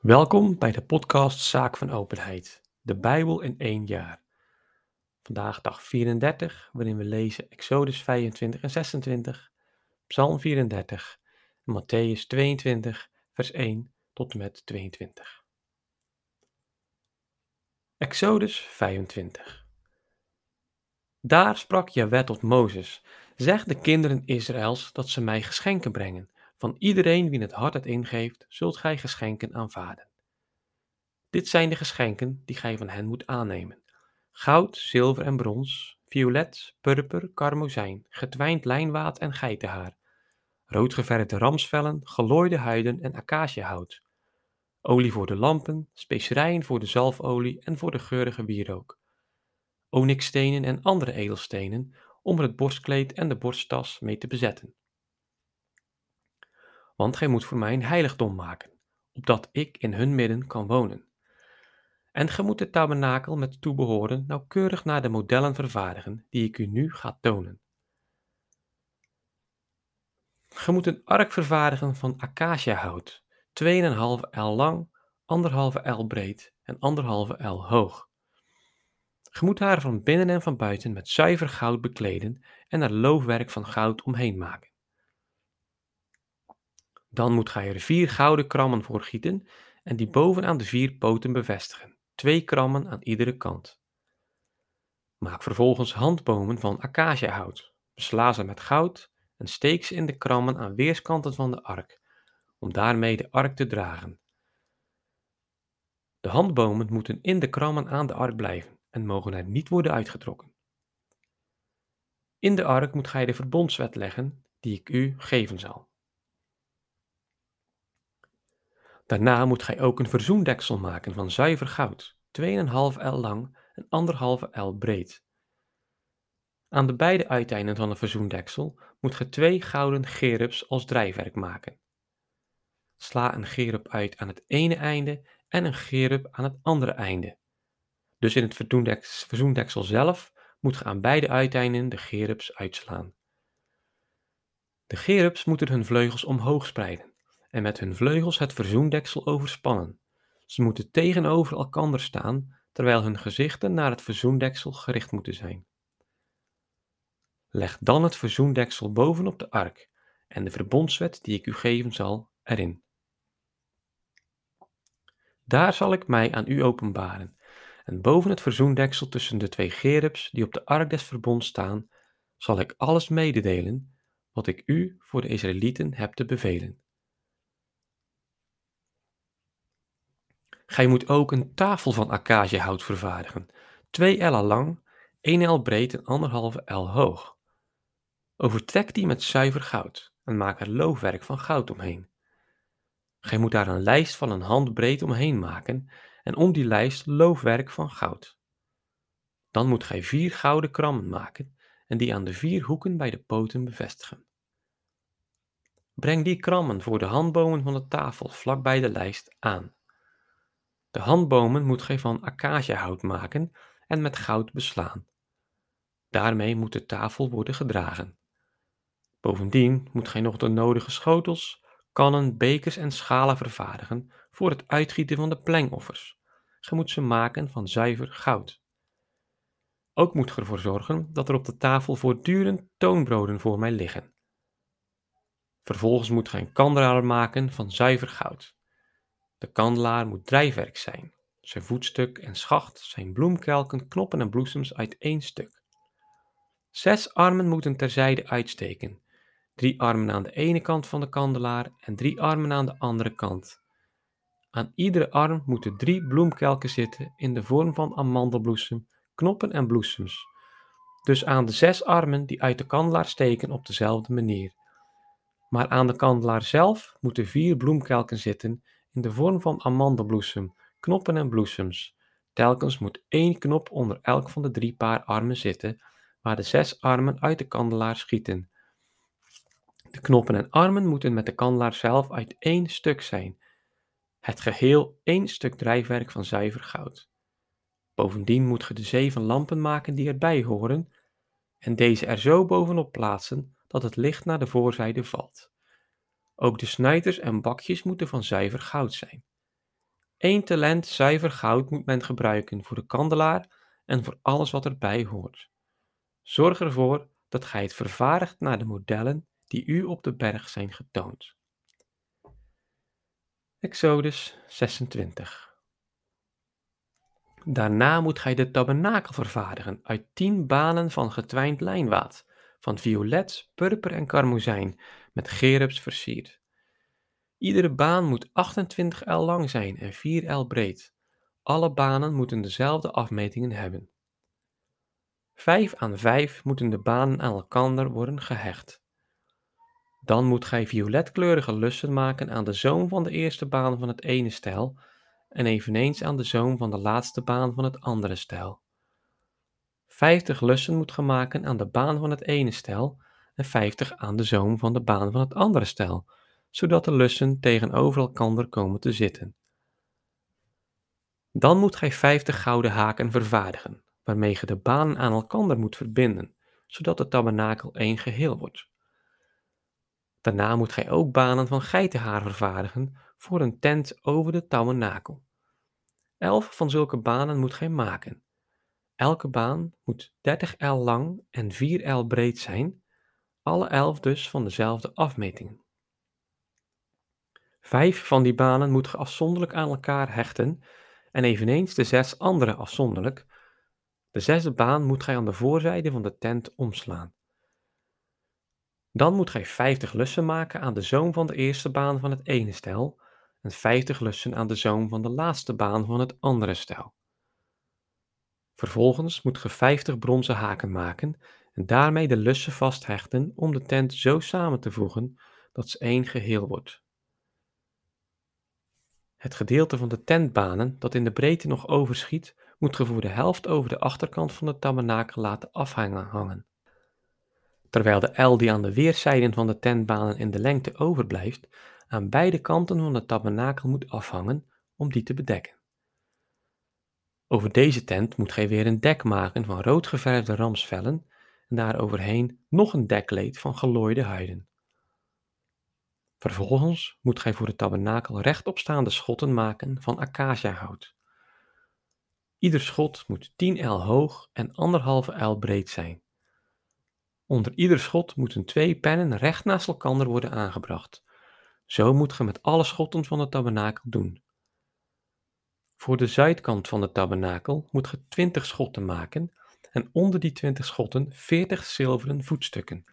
Welkom bij de podcast Zaak van Openheid, de Bijbel in één jaar. Vandaag dag 34, waarin we lezen Exodus 25 en 26, Psalm 34 en Matthäus 22, vers 1 tot en met 22. Exodus 25 Daar sprak Jawet tot Mozes, zeg de kinderen Israëls dat ze mij geschenken brengen van iedereen wie het hart het ingeeft, zult gij geschenken aanvaarden. Dit zijn de geschenken die gij van hen moet aannemen: goud, zilver en brons, violet, purper, karmozijn, getwijnd lijnwaad en geitenhaar, roodgeverfde ramsvellen, gelooide huiden en acaciahout, olie voor de lampen, specerijen voor de zalfolie en voor de geurige wierook, onyxstenen en andere edelstenen om er het borstkleed en de borsttas mee te bezetten want gij moet voor mij een heiligdom maken, opdat ik in hun midden kan wonen. En gij moet de tabernakel met toebehoren nauwkeurig naar de modellen vervaardigen die ik u nu ga tonen. Gij moet een ark vervaardigen van acaciahout, 2,5 el lang, 1,5 el breed en 1,5 el hoog. Ge moet haar van binnen en van buiten met zuiver goud bekleden en er loofwerk van goud omheen maken. Dan moet gij er vier gouden krammen voor gieten en die bovenaan de vier poten bevestigen, twee krammen aan iedere kant. Maak vervolgens handbomen van acaciahout, besla ze met goud en steek ze in de krammen aan weerskanten van de ark, om daarmee de ark te dragen. De handbomen moeten in de krammen aan de ark blijven en mogen er niet worden uitgetrokken. In de ark moet gij de verbondswet leggen die ik u geven zal. Daarna moet gij ook een verzoendeksel maken van zuiver goud, 2,5 el lang en 1,5 el breed. Aan de beide uiteinden van de verzoendeksel moet ge twee gouden gerubs als drijfwerk maken. Sla een gerub uit aan het ene einde en een gerub aan het andere einde. Dus in het verzoendeksel zelf moet ge aan beide uiteinden de gerubs uitslaan. De gerubs moeten hun vleugels omhoog spreiden en met hun vleugels het verzoendeksel overspannen. Ze moeten tegenover elkander staan, terwijl hun gezichten naar het verzoendeksel gericht moeten zijn. Leg dan het verzoendeksel bovenop de ark en de verbondswet die ik u geven zal erin. Daar zal ik mij aan u openbaren, en boven het verzoendeksel tussen de twee gerubs die op de ark des verbonds staan, zal ik alles mededelen wat ik u voor de Israëlieten heb te bevelen. Gij moet ook een tafel van acaciahout vervaardigen, 2 ella lang, 1 el breed en 1,5 el hoog. Overtrek die met zuiver goud en maak er loofwerk van goud omheen. Gij moet daar een lijst van een hand breed omheen maken en om die lijst loofwerk van goud. Dan moet gij vier gouden krammen maken en die aan de vier hoeken bij de poten bevestigen. Breng die krammen voor de handbomen van de tafel vlak bij de lijst aan. De handbomen moet gij van acaciahout maken en met goud beslaan. Daarmee moet de tafel worden gedragen. Bovendien moet gij nog de nodige schotels, kannen, bekers en schalen vervaardigen voor het uitgieten van de plengoffers. Gij moet ze maken van zuiver goud. Ook moet ge ervoor zorgen dat er op de tafel voortdurend toonbroden voor mij liggen. Vervolgens moet gij een kandelaar maken van zuiver goud. De kandelaar moet drijfwerk zijn. Zijn voetstuk en schacht zijn bloemkelken, knoppen en bloesems uit één stuk. Zes armen moeten terzijde uitsteken. Drie armen aan de ene kant van de kandelaar en drie armen aan de andere kant. Aan iedere arm moeten drie bloemkelken zitten in de vorm van amandelbloesem, knoppen en bloesems. Dus aan de zes armen die uit de kandelaar steken op dezelfde manier. Maar aan de kandelaar zelf moeten vier bloemkelken zitten in de vorm van amandelbloesem, knoppen en bloesems. Telkens moet één knop onder elk van de drie paar armen zitten, waar de zes armen uit de kandelaar schieten. De knoppen en armen moeten met de kandelaar zelf uit één stuk zijn. Het geheel één stuk drijfwerk van zuiver goud. Bovendien moet ge de zeven lampen maken die erbij horen, en deze er zo bovenop plaatsen dat het licht naar de voorzijde valt. Ook de snuiters en bakjes moeten van zuiver goud zijn. Eén talent zuiver goud moet men gebruiken voor de kandelaar en voor alles wat erbij hoort. Zorg ervoor dat gij het vervaardigt naar de modellen die u op de berg zijn getoond. Exodus 26 Daarna moet gij de tabernakel vervaardigen uit tien banen van getwijnd lijnwaad, van violet, purper en karmozijn, met gerubs versierd. Iedere baan moet 28 L lang zijn en 4 L breed. Alle banen moeten dezelfde afmetingen hebben. Vijf aan vijf moeten de banen aan elkander worden gehecht. Dan moet gij violetkleurige lussen maken aan de zoom van de eerste baan van het ene stijl en eveneens aan de zoom van de laatste baan van het andere stijl. Vijftig lussen moet ge maken aan de baan van het ene stijl en vijftig aan de zoom van de baan van het andere stijl, zodat de lussen tegenover elkander komen te zitten. Dan moet gij vijftig gouden haken vervaardigen, waarmee ge de banen aan elkander moet verbinden, zodat de tabernakel één geheel wordt. Daarna moet gij ook banen van geitenhaar vervaardigen voor een tent over de tabernakel. Elf van zulke banen moet gij maken. Elke baan moet 30 L lang en 4 L breed zijn, alle elf dus van dezelfde afmetingen. Vijf van die banen moet ge afzonderlijk aan elkaar hechten en eveneens de zes andere afzonderlijk. De zesde baan moet gij aan de voorzijde van de tent omslaan. Dan moet gij 50 lussen maken aan de zoom van de eerste baan van het ene stel en 50 lussen aan de zoom van de laatste baan van het andere stel. Vervolgens moet ge 50 bronzen haken maken en daarmee de lussen vasthechten om de tent zo samen te voegen dat ze één geheel wordt. Het gedeelte van de tentbanen dat in de breedte nog overschiet, moet ge voor de helft over de achterkant van de tabernakel laten afhangen terwijl de L die aan de weerszijden van de tentbanen in de lengte overblijft, aan beide kanten van de tabernakel moet afhangen om die te bedekken. Over deze tent moet gij weer een dek maken van rood geverfde ramsvellen en daaroverheen nog een dekkleed van gelooide huiden. Vervolgens moet gij voor de tabernakel rechtopstaande schotten maken van acaciahout. Ieder schot moet 10 L hoog en anderhalve L breed zijn. Onder ieder schot moeten twee pennen recht naast elkaar worden aangebracht. Zo moet ge met alle schotten van de tabernakel doen. Voor de zuidkant van de tabernakel moet ge 20 schotten maken en onder die 20 schotten 40 zilveren voetstukken,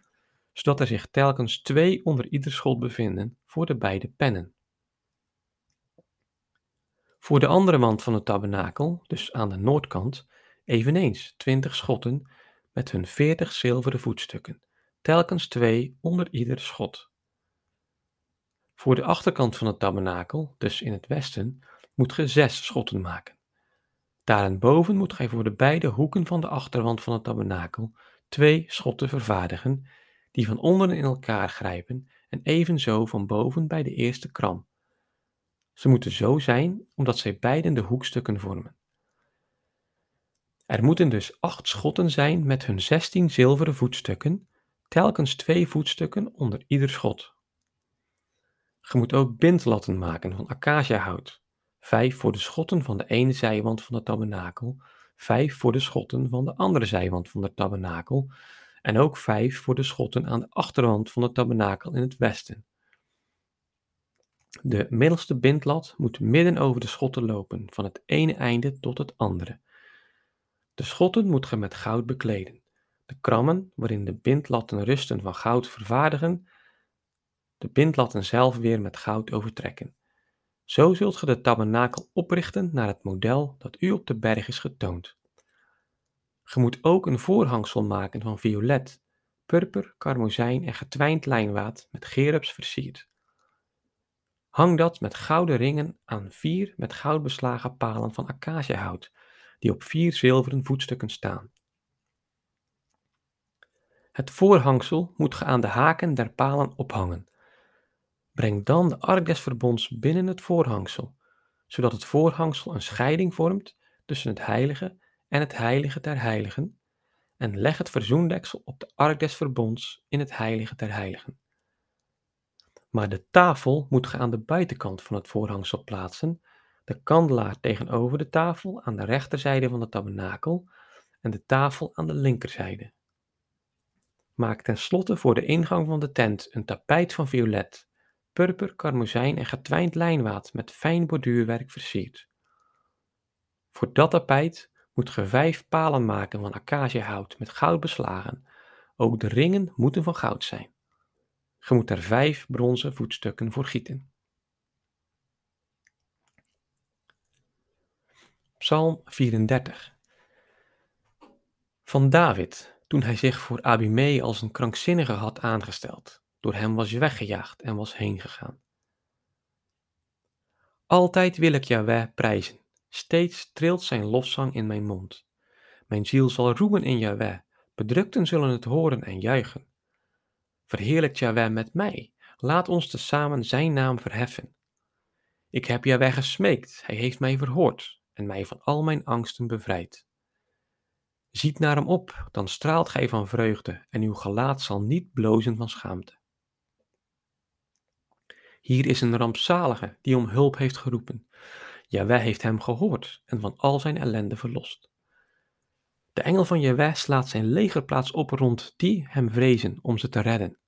zodat er zich telkens twee onder ieder schot bevinden voor de beide pennen. Voor de andere wand van de tabernakel, dus aan de noordkant, eveneens 20 schotten met hun veertig zilveren voetstukken, telkens twee onder ieder schot. Voor de achterkant van het tabernakel, dus in het westen, moet ge zes schotten maken. Daarboven moet gij voor de beide hoeken van de achterwand van het tabernakel twee schotten vervaardigen, die van onderen in elkaar grijpen en evenzo van boven bij de eerste kram. Ze moeten zo zijn, omdat zij beiden de hoekstukken vormen. Er moeten dus acht schotten zijn met hun zestien zilveren voetstukken, telkens twee voetstukken onder ieder schot. Je moet ook bindlatten maken van acaciahout, vijf voor de schotten van de ene zijwand van de tabernakel, vijf voor de schotten van de andere zijwand van de tabernakel en ook vijf voor de schotten aan de achterwand van de tabernakel in het westen. De middelste bindlat moet midden over de schotten lopen, van het ene einde tot het andere. De schotten moet ge met goud bekleden, de krammen waarin de bindlatten rusten van goud vervaardigen, de bindlatten zelf weer met goud overtrekken. Zo zult ge de tabernakel oprichten naar het model dat u op de berg is getoond. Ge moet ook een voorhangsel maken van violet, purper, karmozijn en getwijnd lijnwaad met gerubs versierd. Hang dat met gouden ringen aan vier met goud beslagen palen van acaciahout, die op vier zilveren voetstukken staan. Het voorhangsel moet ge aan de haken der palen ophangen. Breng dan de ark des verbonds binnen het voorhangsel, zodat het voorhangsel een scheiding vormt tussen het heilige en het heilige der heiligen, en leg het verzoendeksel op de ark des verbonds in het heilige der heiligen. Maar de tafel moet ge aan de buitenkant van het voorhangsel plaatsen, de kandelaar tegenover de tafel aan de rechterzijde van de tabernakel en de tafel aan de linkerzijde. Maak tenslotte voor de ingang van de tent een tapijt van violet, purper, karmozijn en getwijnd lijnwaad met fijn borduurwerk versierd. Voor dat tapijt moet ge vijf palen maken van acaciahout met goud beslagen. Ook de ringen moeten van goud zijn. Ge moet er vijf bronzen voetstukken voor gieten. Psalm 34 Van David, toen hij zich voor Abimee als een krankzinnige had aangesteld, door hem was weggejaagd en was heengegaan. Altijd wil ik Jahweh prijzen, steeds trilt zijn lofzang in mijn mond. Mijn ziel zal roemen in Jahweh, bedrukten zullen het horen en juichen. Verheerlijkt Jahweh met mij, laat ons tezamen zijn naam verheffen. Ik heb Jahweh gesmeekt, hij heeft mij verhoord en mij van al mijn angsten bevrijd. Ziet naar hem op, dan straalt gij van vreugde en uw gelaat zal niet blozen van schaamte. Hier is een rampzalige die om hulp heeft geroepen. Jaweh heeft hem gehoord en van al zijn ellende verlost. De engel van Jaweh slaat zijn legerplaats op rond die hem vrezen om ze te redden.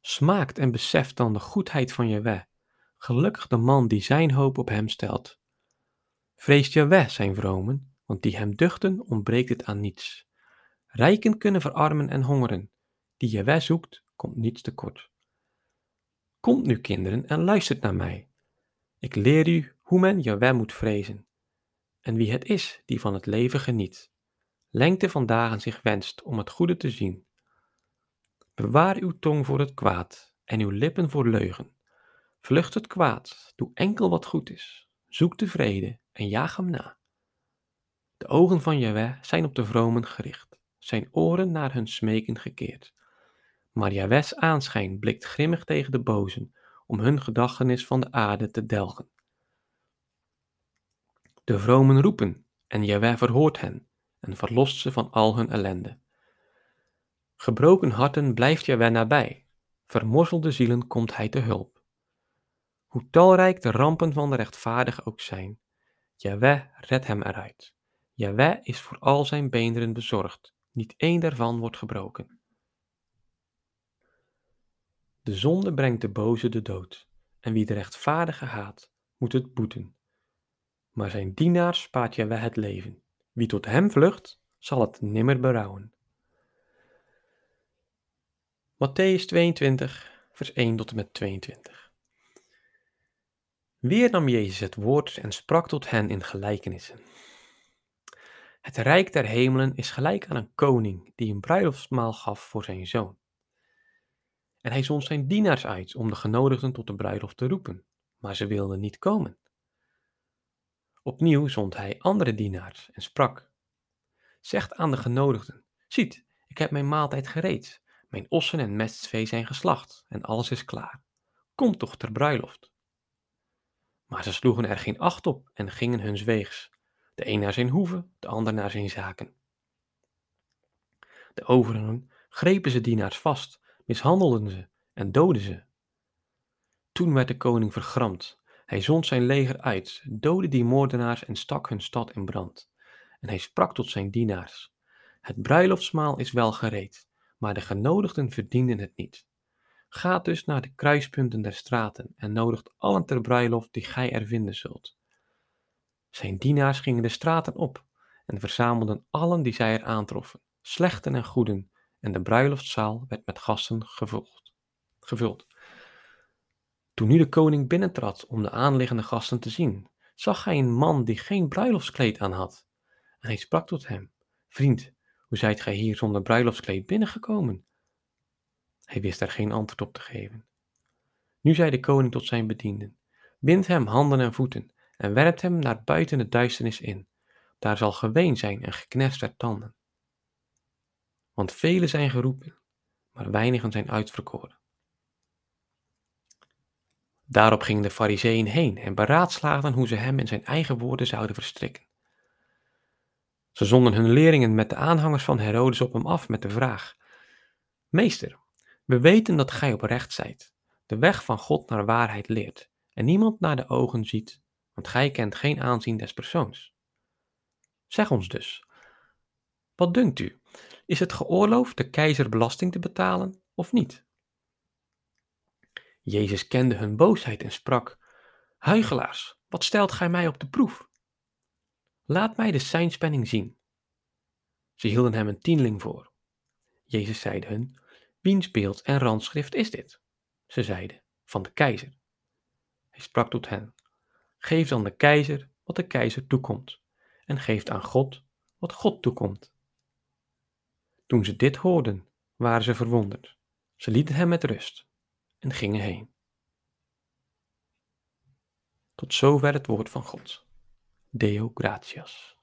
Smaakt en beseft dan de goedheid van Jaweh. Gelukkig de man die zijn hoop op hem stelt. Vreest Jaweh zijn vromen, want die hem duchten ontbreekt het aan niets. Rijken kunnen verarmen en hongeren. Die Jaweh zoekt, komt niets tekort. Komt nu kinderen en luistert naar mij. Ik leer u hoe men Jaweh moet vrezen. En wie het is die van het leven geniet. Lengte van dagen zich wenst om het goede te zien. Bewaar uw tong voor het kwaad en uw lippen voor leugen. Vlucht het kwaad, doe enkel wat goed is. Zoek de vrede en jaag hem na. De ogen van Jaweh zijn op de vromen gericht, zijn oren naar hun smeken gekeerd. Maar Jawes aanschijn blikt grimmig tegen de bozen, om hun gedachtenis van de aarde te delgen. De vromen roepen, en Jaweh verhoort hen, en verlost ze van al hun ellende. Gebroken harten blijft Jaweh nabij, vermorzelde zielen komt hij te hulp. Hoe talrijk de rampen van de rechtvaardige ook zijn, Jaweh redt hem eruit. Jaweh is voor al zijn beenderen bezorgd, niet één daarvan wordt gebroken. De zonde brengt de boze de dood, en wie de rechtvaardige haat, moet het boeten. Maar zijn dienaar spaart Jaweh het leven. Wie tot hem vlucht, zal het nimmer berouwen. Matthäus 22, vers 1 tot en met 22. Weer nam Jezus het woord en sprak tot hen in gelijkenissen. Het rijk der hemelen is gelijk aan een koning die een bruiloftsmaal gaf voor zijn zoon. En hij zond zijn dienaars uit om de genodigden tot de bruiloft te roepen, maar ze wilden niet komen. Opnieuw zond hij andere dienaars en sprak: Zegt aan de genodigden: Ziet, ik heb mijn maaltijd gereed. Mijn ossen en mestvee zijn geslacht en alles is klaar. Kom toch ter bruiloft. Maar ze sloegen er geen acht op en gingen hun weegs, de een naar zijn hoeve, de ander naar zijn zaken. De overigen grepen ze dienaars vast mishandelden ze en doodden ze. Toen werd de koning vergramd. Hij zond zijn leger uit, doodde die moordenaars en stak hun stad in brand. En hij sprak tot zijn dienaars: Het bruiloftsmaal is wel gereed, maar de genodigden verdienden het niet. Ga dus naar de kruispunten der straten en nodigt allen ter bruiloft die gij er vinden zult. Zijn dienaars gingen de straten op en verzamelden allen die zij er aantroffen, slechten en goeden, en de bruiloftszaal werd met gasten gevuld. gevuld. Toen nu de koning binnentrad om de aanliggende gasten te zien, zag hij een man die geen bruiloftskleed aan had. En hij sprak tot hem: Vriend, hoe zijt gij hier zonder bruiloftskleed binnengekomen? Hij wist er geen antwoord op te geven. Nu zei de koning tot zijn bedienden: Bind hem handen en voeten en werpt hem naar buiten de duisternis in. Daar zal geween zijn en geknerst der tanden want velen zijn geroepen, maar weinigen zijn uitverkoren. Daarop gingen de fariseeën heen en beraadslaagden hoe ze hem in zijn eigen woorden zouden verstrikken. Ze zonden hun leerlingen met de aanhangers van Herodes op hem af met de vraag: Meester, we weten dat gij oprecht zijt, de weg van God naar waarheid leert en niemand naar de ogen ziet want gij kent geen aanzien des persoons. Zeg ons dus, wat dunkt u, is het geoorloofd de keizer belasting te betalen of niet? Jezus kende hun boosheid en sprak, Huigelaars, wat stelt gij mij op de proef? Laat mij de seinspenning zien. Ze hielden hem een tienling voor. Jezus zeide hun, wiens beeld en randschrift is dit? Ze zeiden, van de keizer. Hij sprak tot hen, geef dan de keizer wat de keizer toekomt, en geeft aan God wat God toekomt. Toen ze dit hoorden, waren ze verwonderd. Ze lieten hem met rust en gingen heen. Tot zover het woord van God. Deo gratias.